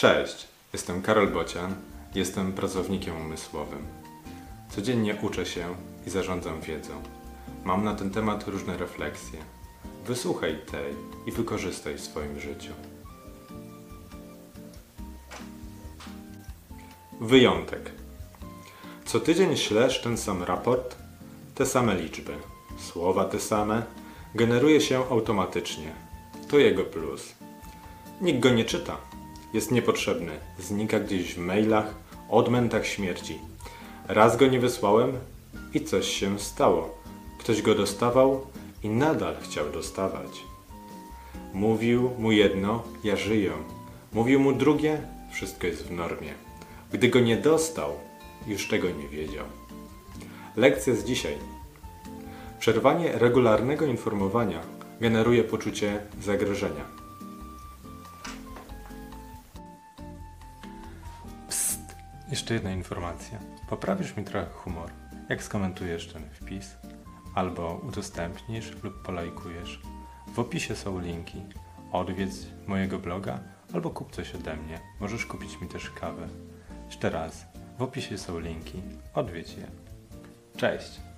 Cześć, jestem Karol Bocian, jestem pracownikiem umysłowym. Codziennie uczę się i zarządzam wiedzą. Mam na ten temat różne refleksje. Wysłuchaj tej i wykorzystaj w swoim życiu. Wyjątek. Co tydzień ślesz ten sam raport, te same liczby, słowa te same, generuje się automatycznie. To jego plus. Nikt go nie czyta. Jest niepotrzebny. Znika gdzieś w mailach, odmętach śmierci. Raz go nie wysłałem i coś się stało. Ktoś go dostawał i nadal chciał dostawać. Mówił mu jedno, ja żyję. Mówił mu drugie, wszystko jest w normie. Gdy go nie dostał, już tego nie wiedział. Lekcja z dzisiaj. Przerwanie regularnego informowania generuje poczucie zagrożenia. Jeszcze jedna informacja. Poprawisz mi trochę humor, jak skomentujesz ten wpis, albo udostępnisz lub polajkujesz. W opisie są linki. Odwiedź mojego bloga albo kup coś ode mnie. Możesz kupić mi też kawę. Jeszcze raz, w opisie są linki. Odwiedź je. Cześć!